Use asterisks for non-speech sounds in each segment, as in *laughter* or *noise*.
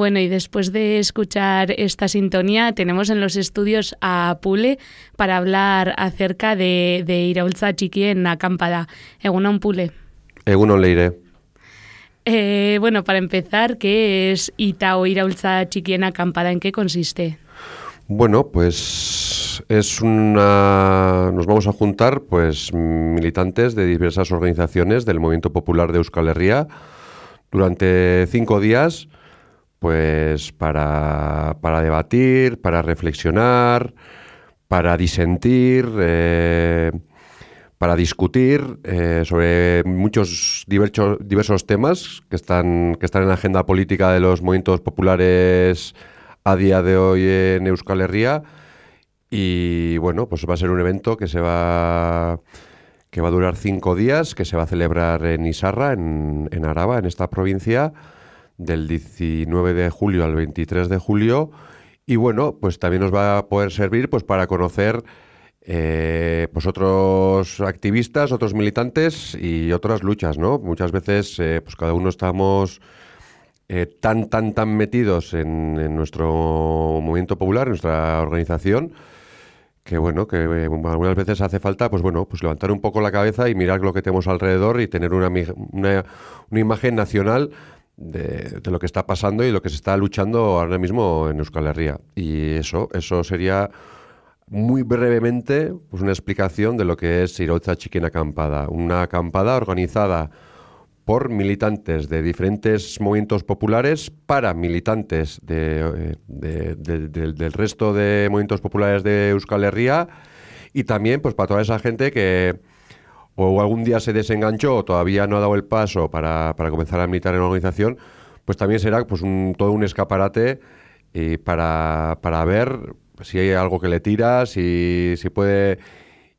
Bueno, y después de escuchar esta sintonía, tenemos en los estudios a Pule para hablar acerca de, de Iraulza Chiqui en Acampada. Egunon Pule. Egunon Leire. Eh, bueno, para empezar, ¿qué es Ita o Iraulza Chiqui en Acampada? ¿En qué consiste? Bueno, pues es una. Nos vamos a juntar, pues, militantes de diversas organizaciones del Movimiento Popular de Euskal Herria durante cinco días pues para, para debatir, para reflexionar, para disentir, eh, para discutir eh, sobre muchos diversos, diversos temas que están, que están en la agenda política de los movimientos populares a día de hoy en Euskal Herria. Y bueno, pues va a ser un evento que se va que va a durar cinco días, que se va a celebrar en Isarra, en, en Araba, en esta provincia del 19 de julio al 23 de julio. Y bueno, pues también nos va a poder servir pues para conocer eh, pues otros activistas, otros militantes y otras luchas, ¿no? Muchas veces eh, pues cada uno estamos eh, tan, tan, tan metidos en, en, nuestro movimiento popular, en nuestra organización, que bueno, que algunas veces hace falta, pues bueno, pues levantar un poco la cabeza y mirar lo que tenemos alrededor y tener una, una, una imagen nacional de, lo que está pasando y lo que se está luchando ahora mismo en Euskal Herria. Y eso, eso sería muy brevemente pues una explicación de lo que es Irautza Chiquena Acampada. Una acampada organizada por militantes de diferentes movimientos populares para militantes de, de, de, del resto de movimientos populares de Euskal Herria y también pues para toda esa gente que o algún día se desenganchó o todavía no ha dado el paso para, para comenzar a militar en la organización, pues también será pues un, todo un escaparate para, para ver si hay algo que le tira, si, si puede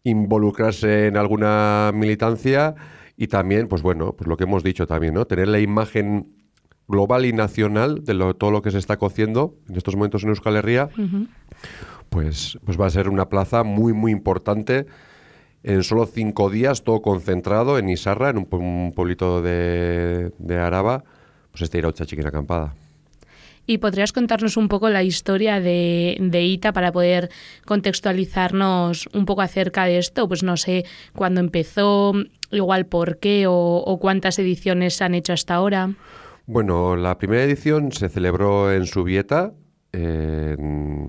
involucrarse en alguna militancia y también, pues bueno, pues lo que hemos dicho también, ¿no? Tener la imagen global y nacional de lo, todo lo que se está cociendo en estos momentos en Euskal Herria, uh -huh. pues, pues va a ser una plaza muy, muy importante en solo cinco días, todo concentrado en Isarra, en un, un pueblito de, de, Araba, pues este Iraucha Chiquina Acampada. ¿Y podrías contarnos un poco la historia de, de, ITA para poder contextualizarnos un poco acerca de esto? Pues no sé cuándo empezó, igual por qué o, o cuántas ediciones se han hecho hasta ahora. Bueno, la primera edición se celebró en Subieta, en,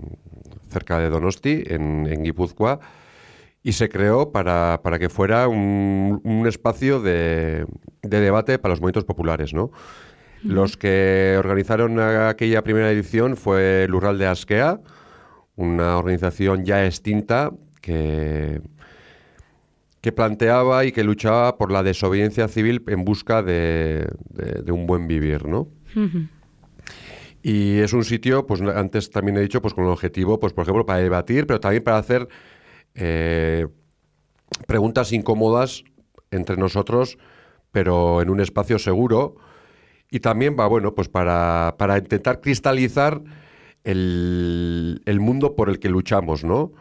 cerca de Donosti, en, en Guipúzcoa, y se creó para, para que fuera un, un espacio de, de, debate para los movimientos populares, ¿no? Los que organizaron aquella primera edición fue el Ural de Askea, una organización ya extinta que, que planteaba y que luchaba por la desobediencia civil en busca de, de, de un buen vivir, ¿no? Y es un sitio, pues antes también he dicho, pues con el objetivo, pues por ejemplo, para debatir, pero también para hacer eh, preguntas incómodas entre nosotros, pero en un espacio seguro. Y también va, bueno, pues para, para intentar cristalizar el, el, mundo por el que luchamos, ¿no?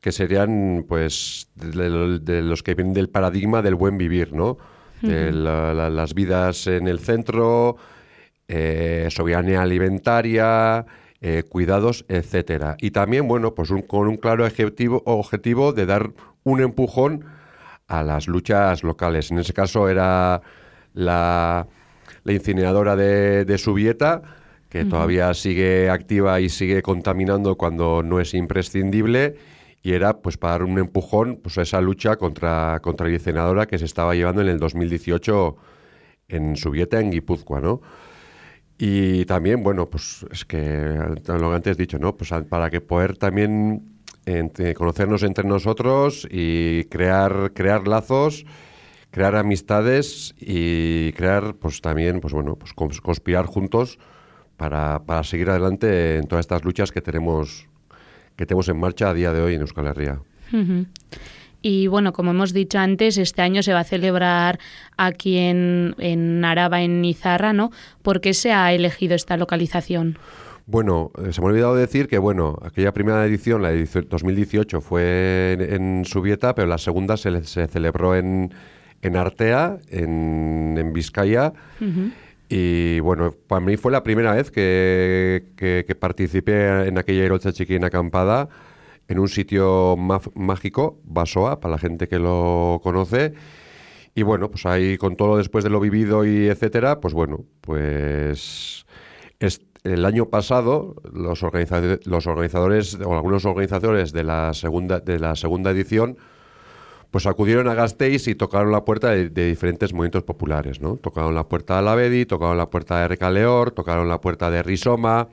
Que serían, pues, de, de, los que vienen del paradigma del buen vivir, ¿no? De la, la, las vidas en el centro, eh, soberanía alimentaria, eh, cuidados, etcétera. Y también, bueno, pues un, con un claro objetivo, objetivo de dar un empujón a las luchas locales. En ese caso era la, la incineradora de, de Subieta, que uh -huh. todavía sigue activa y sigue contaminando cuando no es imprescindible, y era pues para dar un empujón pues, a esa lucha contra, contra la incineradora que se estaba llevando en el 2018 en Subieta, en Guipúzcoa, ¿no? Y también, bueno, pues es que lo que antes he dicho, ¿no? Pues para que poder también conocernos entre nosotros y crear, crear lazos, crear amistades y crear, pues también, pues bueno, pues conspirar juntos para, para seguir adelante en todas estas luchas que tenemos, que tenemos en marcha a día de hoy en Euskal Herria. Uh. Y bueno, como hemos dicho antes, este año se va a celebrar aquí en, en Araba, en Izarra, ¿no? ¿Por qué se ha elegido esta localización? Bueno, se me ha olvidado decir que, bueno, aquella primera edición, la edición 2018, fue en, en Subieta, pero la segunda se, se celebró en, en Artea, en, en Vizcaya. Uh -huh. Y bueno, para mí fue la primera vez que, que, participé en aquella Irolcha Chiquina acampada en un sitio mágico, Basoa, para la gente que lo conoce. Y bueno, pues ahí con todo después de lo vivido y etcétera, pues bueno, pues el año pasado los, los organizadores o algunos organizadores de la segunda de la segunda edición pues acudieron a Gasteiz y tocaron la puerta de, diferentes movimientos populares, ¿no? Tocaron la puerta de Alavedi, tocaron la puerta de Recaleor, tocaron la puerta de Rizoma,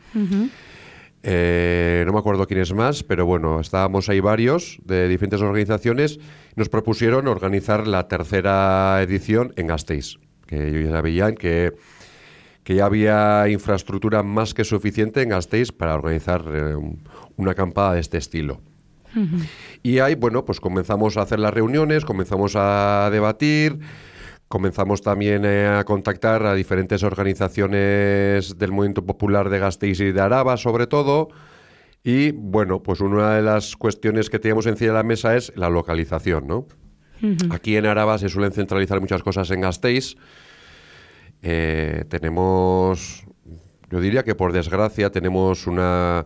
eh, no me acuerdo quiénes más, pero bueno, estábamos ahí varios de diferentes organizaciones. Nos propusieron organizar la tercera edición en Gasteiz, que ellos ya sabían que, que ya había infraestructura más que suficiente en Gasteiz para organizar eh, una acampada de este estilo. Y ahí, bueno, pues comenzamos a hacer las reuniones, comenzamos a debatir, comenzamos también eh, a contactar a diferentes organizaciones del movimiento popular de Gasteiz y de Araba, sobre todo. Y bueno, pues una de las cuestiones que teníamos encima de la mesa es la localización, ¿no? Aquí en Araba se suelen centralizar muchas cosas en Gasteiz. Eh, tenemos, yo diría que por desgracia tenemos una,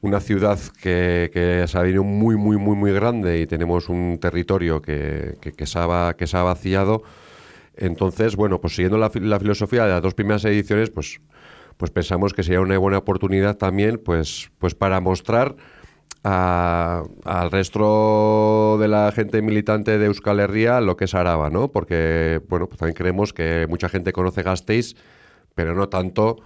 una ciudad que, que se ha venido muy, muy, muy, muy grande y tenemos un territorio que, que, se, ha, que se ha vaciado. Entonces, bueno, pues siguiendo la, filosofía de las dos primeras ediciones, pues, pues pensamos que sería una buena oportunidad también pues, pues para mostrar al resto de la gente militante de Euskal Herria lo que es Araba, ¿no? Porque, bueno, pues también creemos que mucha gente conoce Gasteiz, pero no tanto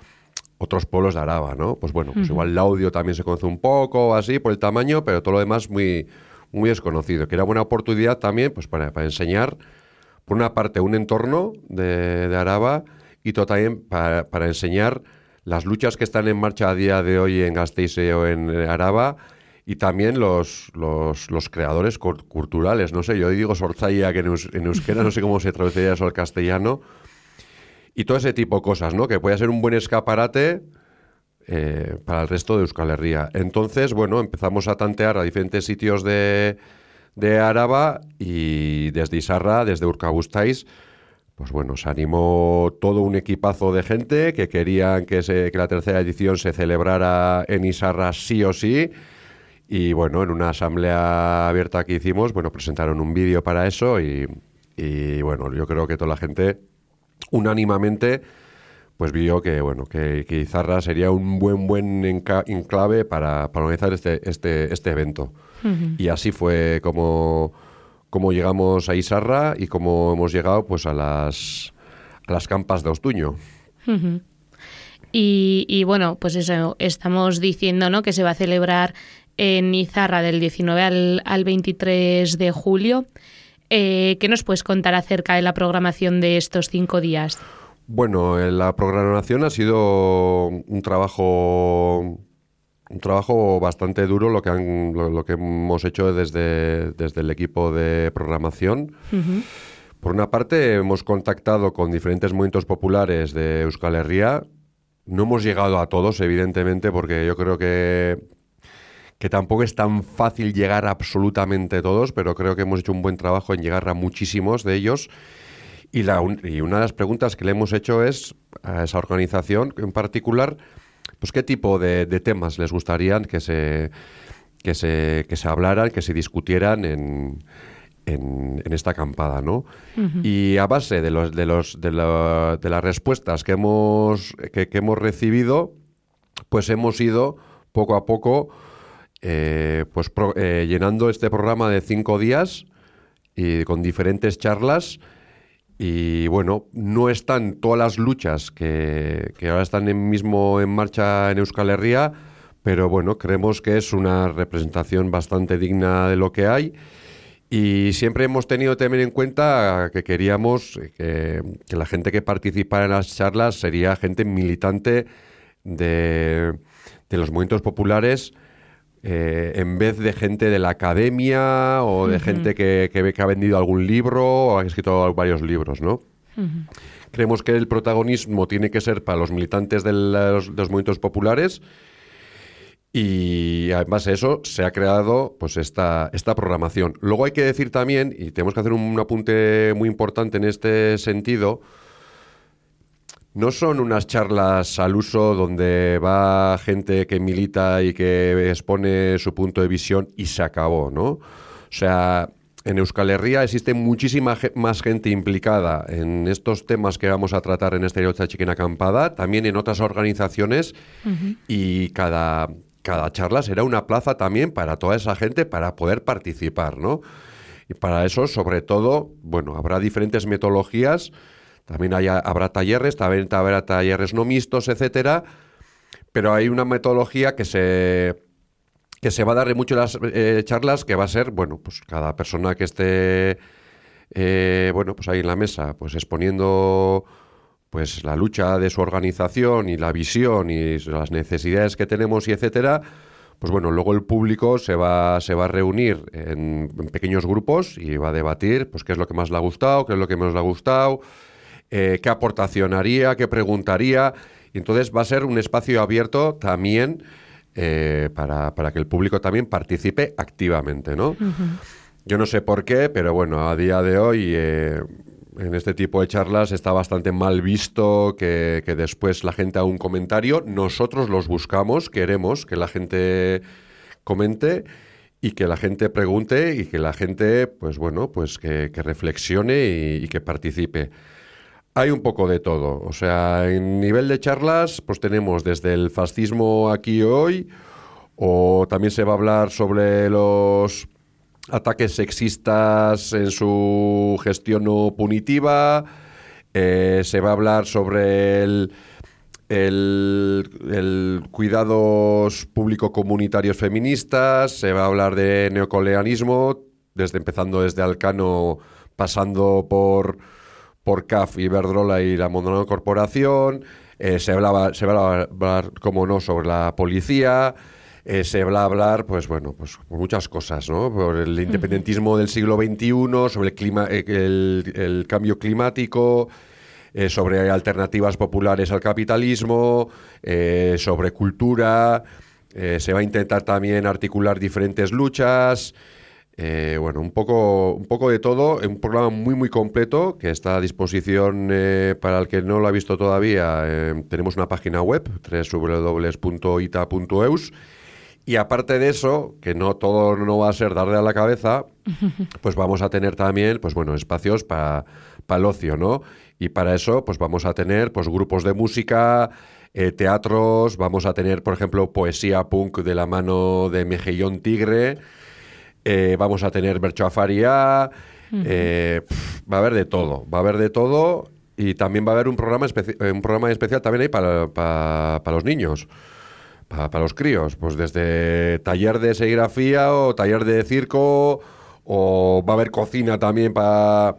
otros pueblos de Araba, ¿no? Pues bueno, pues igual el audio también se conoce un poco, así, por el tamaño, pero todo lo demás muy, muy desconocido. Que era buena oportunidad también, pues para, enseñar, por una parte, un entorno de, de Araba y también para, para, enseñar las luchas que están en marcha a día de hoy en Gasteiz o en Araba y también los, los, los creadores culturales. No sé, yo digo Sortzaya, que en, euskera no sé cómo se traduciría eso al castellano, y todo ese tipo de cosas, ¿no? Que puede ser un buen escaparate eh, para el resto de Euskal Herria. Entonces, bueno, empezamos a tantear a diferentes sitios de, de Araba y desde Isarra, desde Urkabustais, pues bueno, se animó todo un equipazo de gente que querían que, se, que la tercera edición se celebrara en Isarra sí o sí. Y bueno, en una asamblea abierta que hicimos, bueno, presentaron un vídeo para eso y, y bueno, yo creo que toda la gente unánimamente pues vio que bueno que, Izarra sería un buen buen enclave para, para organizar este este este evento. Y así fue como como llegamos a Izarra y como hemos llegado pues a las a las campas de Ostuño y, bueno pues eso estamos diciendo no que se va a celebrar en Izarra del 19 al, al 23 de julio. Eh, ¿Qué nos puedes contar acerca de la programación de estos cinco días? Bueno, eh, la programación ha sido un trabajo un trabajo bastante duro lo que han, lo, que hemos hecho desde, desde el equipo de programación. Por una parte, hemos contactado con diferentes movimientos populares de Euskal Herria. No hemos llegado a todos, evidentemente, porque yo creo que que tampoco es tan fácil llegar a absolutamente todos, pero creo que hemos hecho un buen trabajo en llegar a muchísimos de ellos. Y, la, y una de las preguntas que le hemos hecho es a esa organización en particular, pues qué tipo de, temas les gustaría que se, que se, que se hablaran, que se discutieran en, en, esta acampada, ¿no? Y a base de, los, de, los, de, de las respuestas que hemos, que, que hemos recibido, pues hemos ido poco a poco eh, pues eh, llenando este programa de cinco días y con diferentes charlas. Y bueno, no están todas las luchas que, ahora están en mismo en marcha en Euskal Herria, pero bueno, creemos que es una representación bastante digna de lo que hay. Y siempre hemos tenido también en cuenta que queríamos que, que la gente que participara en las charlas sería gente militante de, de los movimientos populares eh, en vez de gente de la academia o de gente que, que, ha vendido algún libro o ha escrito varios libros, ¿no? Creemos que el protagonismo tiene que ser para los militantes de los, movimientos populares y además de eso se ha creado pues esta, esta programación. Luego hay que decir también, y tenemos que hacer un, apunte muy importante en este sentido, no son unas charlas al uso donde va gente que milita y que expone su punto de visión y se acabó, ¿no? O sea, en Euskal Herria existe muchísima más gente implicada en estos temas que vamos a tratar en este Yotza Chiquena Acampada, también en otras organizaciones y cada, cada charla será una plaza también para toda esa gente para poder participar, ¿no? Y para eso, sobre todo, bueno, habrá diferentes metodologías, también habrá talleres, también habrá talleres no mixtos, etcétera, pero hay una metodología que se que se va a dar mucho las eh, charlas, que va a ser, bueno, pues cada persona que esté, eh, bueno, pues ahí en la mesa, pues exponiendo pues la lucha de su organización y la visión y las necesidades que tenemos y etcétera, pues bueno, luego el público se va, se va a reunir en, pequeños grupos y va a debatir pues qué es lo que más le ha gustado, qué es lo que menos le ha gustado, eh, qué aportación haría, qué preguntaría. Y entonces va a ser un espacio abierto también eh, para, para, que el público también participe activamente, ¿no? Yo no sé por qué, pero bueno, a día de hoy eh, en este tipo de charlas está bastante mal visto que, que, después la gente haga un comentario. Nosotros los buscamos, queremos que la gente comente y que la gente pregunte y que la gente, pues bueno, pues que, que reflexione y, y que participe. Hay un poco de todo. O sea, en nivel de charlas, pues tenemos desde el fascismo aquí hoy, o también se va a hablar sobre los ataques sexistas en su gestión no punitiva, eh, se va a hablar sobre el, el, cuidados público-comunitarios feministas, se va a hablar de neocoleanismo, desde empezando desde Alcano, pasando por por CAF, Iberdrola y la Mondragón Corporación. Eh, se, hablaba, se va a hablar, como no, sobre la policía. Eh, se va a hablar, pues bueno, pues muchas cosas, ¿no? Por el independentismo del siglo XXI, sobre el, clima, eh, el, cambio climático, sobre alternativas populares al capitalismo, sobre cultura. se va a intentar también articular diferentes luchas. Eh, bueno, un poco, un poco de todo, un programa muy muy completo que está a disposición eh, para el que no lo ha visto todavía. Eh, tenemos una página web, www.ita.eus. Y aparte de eso, que no todo no va a ser darle a la cabeza, *laughs* pues vamos a tener también, pues bueno, espacios para el ocio, ¿no? Y para eso, pues vamos a tener pues grupos de música, teatros, vamos a tener, por ejemplo, poesía punk de la mano de Mejellón Tigre, eh, vamos a tener Berchoafaria, eh, va a haber de todo, va a haber de todo y también va a haber un programa, eh, un programa especial también ahí para, para, los niños, para, los críos, pues desde taller de serigrafía o taller de circo o va a haber cocina también para,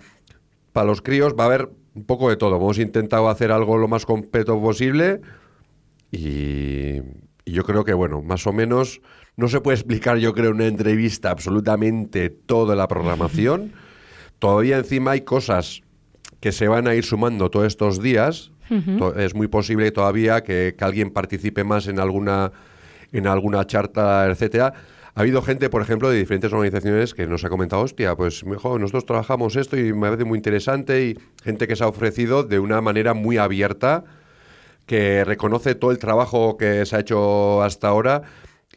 para los críos, va a haber un poco de todo. Hemos intentado hacer algo lo más completo posible y, y yo creo que, bueno, más o menos no se puede explicar, yo creo, en una entrevista absolutamente toda la programación. Todavía encima hay cosas que se van a ir sumando todos estos días. Es muy posible todavía que, alguien participe más en alguna, en alguna charta, etcétera. Ha habido gente, por ejemplo, de diferentes organizaciones que nos ha comentado, hostia, pues mejor nosotros trabajamos esto y me parece muy interesante y gente que se ha ofrecido de una manera muy abierta, que reconoce todo el trabajo que se ha hecho hasta ahora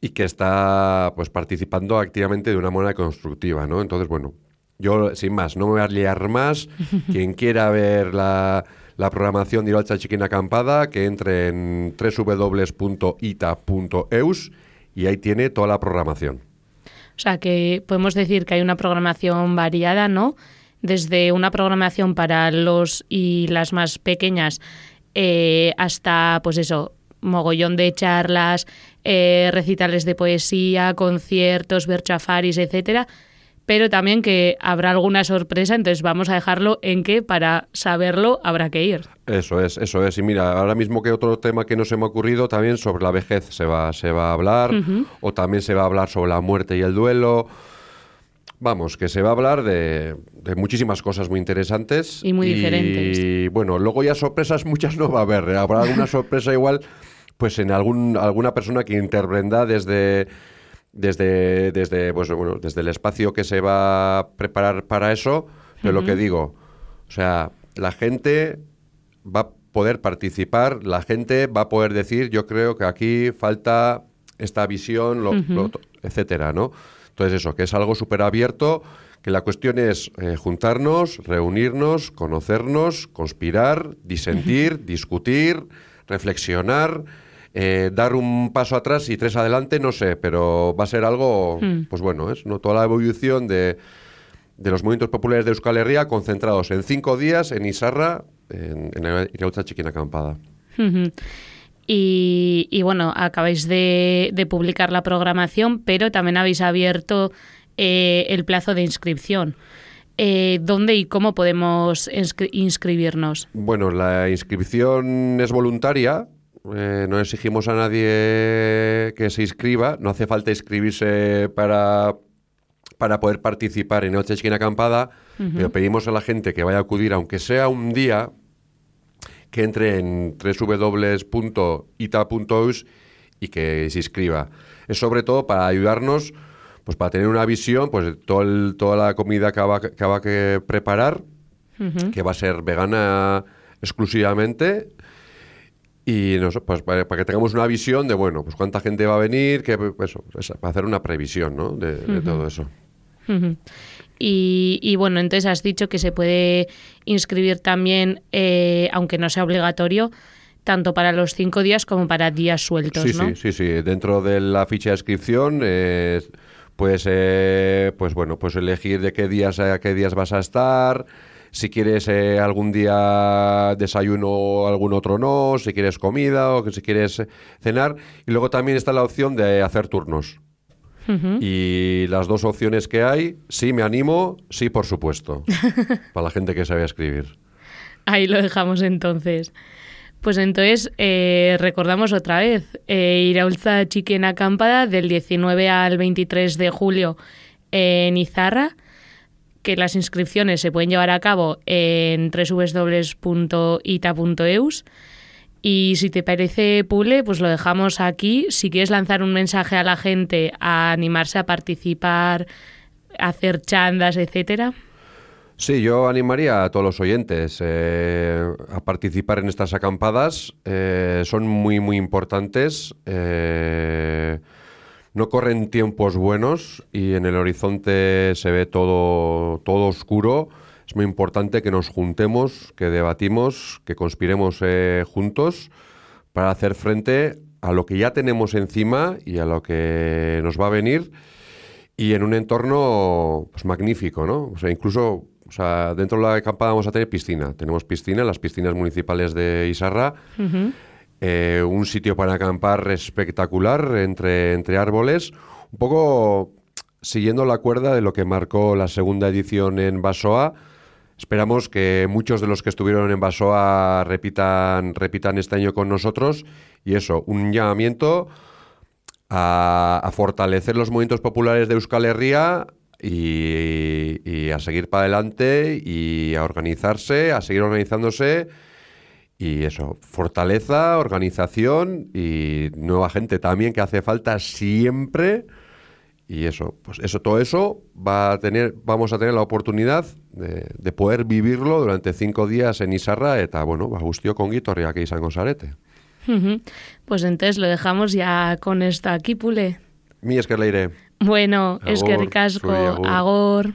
y que está pues participando activamente de una manera constructiva, ¿no? Entonces, bueno, yo sin más, no me voy a liar más. *laughs* Quien quiera ver la, la programación de Iralcha Chiquina Acampada, que entre en www.ita.eus y ahí tiene toda la programación. O sea que podemos decir que hay una programación variada, ¿no? Desde una programación para los y las más pequeñas eh, hasta, pues eso, mogollón de charlas, eh, recitales de poesía, conciertos, berchafaris, etcétera, pero también que habrá alguna sorpresa, entonces vamos a dejarlo en que para saberlo habrá que ir. Eso es, eso es. Y mira, ahora mismo que otro tema que no se me ha ocurrido, también sobre la vejez se va, se va a hablar, o también se va a hablar sobre la muerte y el duelo. Vamos, que se va a hablar de, muchísimas cosas muy interesantes. Y muy diferentes. Y bueno, luego ya sorpresas *laughs* muchas no va a haber. Habrá alguna sorpresa igual pues en algún, alguna persona que intervenga desde, desde, desde, pues, bueno, desde el espacio que se va a preparar para eso, de lo que digo. O sea, la gente va, poder participar, la gente va a poder decir, yo creo que aquí falta esta visión, lo, lo- etcétera, ¿no? Entonces eso, que es algo súper abierto, que la cuestión es eh, juntarnos, reunirnos, conocernos, conspirar, disentir, discutir, reflexionar, eh, dar un paso atrás y tres adelante, no sé, pero va a ser algo, pues bueno, es ¿no? toda la evolución de, de los movimientos populares de Euskal Herria concentrados en cinco días en Isarra, en, en Irautza Chiquina Acampada. Y, y bueno, acabáis de, de publicar la programación, pero también habéis abierto eh, el plazo de inscripción. Eh, ¿Dónde y cómo podemos inscri- inscribirnos? Bueno, la inscripción es voluntaria. Eh, no exigimos a nadie que se inscriba. No hace falta inscribirse para, para poder participar en Noche Esquina Acampada. Pero pedimos a la gente que vaya a acudir, aunque sea un día, que entre en www.ita.eus y que se inscriba. Es sobre todo para ayudarnos, pues para tener una visión, pues de todo el- toda la comida que va, que va que preparar, que va a ser vegana exclusivamente. Y nos- pues para, que tengamos una visión de, bueno, pues cuánta gente va a venir, que, eso, para hacer una previsión, ¿no? De, de todo eso. Y, y bueno, entonces has dicho que se puede inscribir también, eh, aunque no sea obligatorio, tanto para los cinco días como para días sueltos, Sí, ¿no? sí, sí, sí. Dentro de la ficha de inscripción, eh, pues, eh, pues bueno, pues elegir de qué días a qué días vas a estar. Si quieres eh, algún día desayuno o algún otro no, si quieres comida o que si quieres cenar. Y luego también está la opción de hacer turnos. Y las dos opciones que hay, sí me animo, sí por supuesto. *laughs* para la gente que sabe escribir. Ahí lo dejamos entonces. Pues entonces eh, recordamos otra vez, eh, Iraulza Chiquen Acampada del 19 al 23 de julio en Izarra, que las inscripciones se pueden llevar a cabo en www.ita.eus. Y si te parece, Pule, pues lo dejamos aquí. Si quieres lanzar un mensaje a la gente a animarse a participar, a hacer chandas, etcétera. Sí, yo animaría a todos los oyentes eh, a participar en estas acampadas. Eh, son muy, muy importantes. Eh, no corren tiempos buenos y en el horizonte se ve todo, todo oscuro. Es muy importante que nos juntemos, que debatimos, que conspiremos eh, juntos para hacer frente a lo que ya tenemos encima y a lo que nos va a venir y en un entorno pues, magnífico, ¿no? O sea, incluso o sea, dentro de la acampada vamos a tener piscina. Tenemos piscina, las piscinas municipales de Isarra. Eh, un sitio para acampar espectacular entre, entre árboles. Un poco siguiendo la cuerda de lo que marcó la segunda edición en Basoa. Esperamos que muchos de los que estuvieron en Basoa repitan, repitan este año con nosotros. Y eso, un llamamiento a, fortalecer los movimientos populares de Euskal Herria y, y a seguir para adelante y a organizarse, a seguir organizándose. Y eso, fortaleza, organización y nueva gente también que hace falta siempre. Y eso, pues eso, todo eso va a tener, vamos a tener la oportunidad de, de poder vivirlo durante cinco días en Isarra eta, bueno, ba, guztiok ongi torriak izango zarete. Ujú. Pues entonces lo dejamos ya con esto aquí, Pule. Mi esker leire. Bueno, Agur, es que ricasco, agor.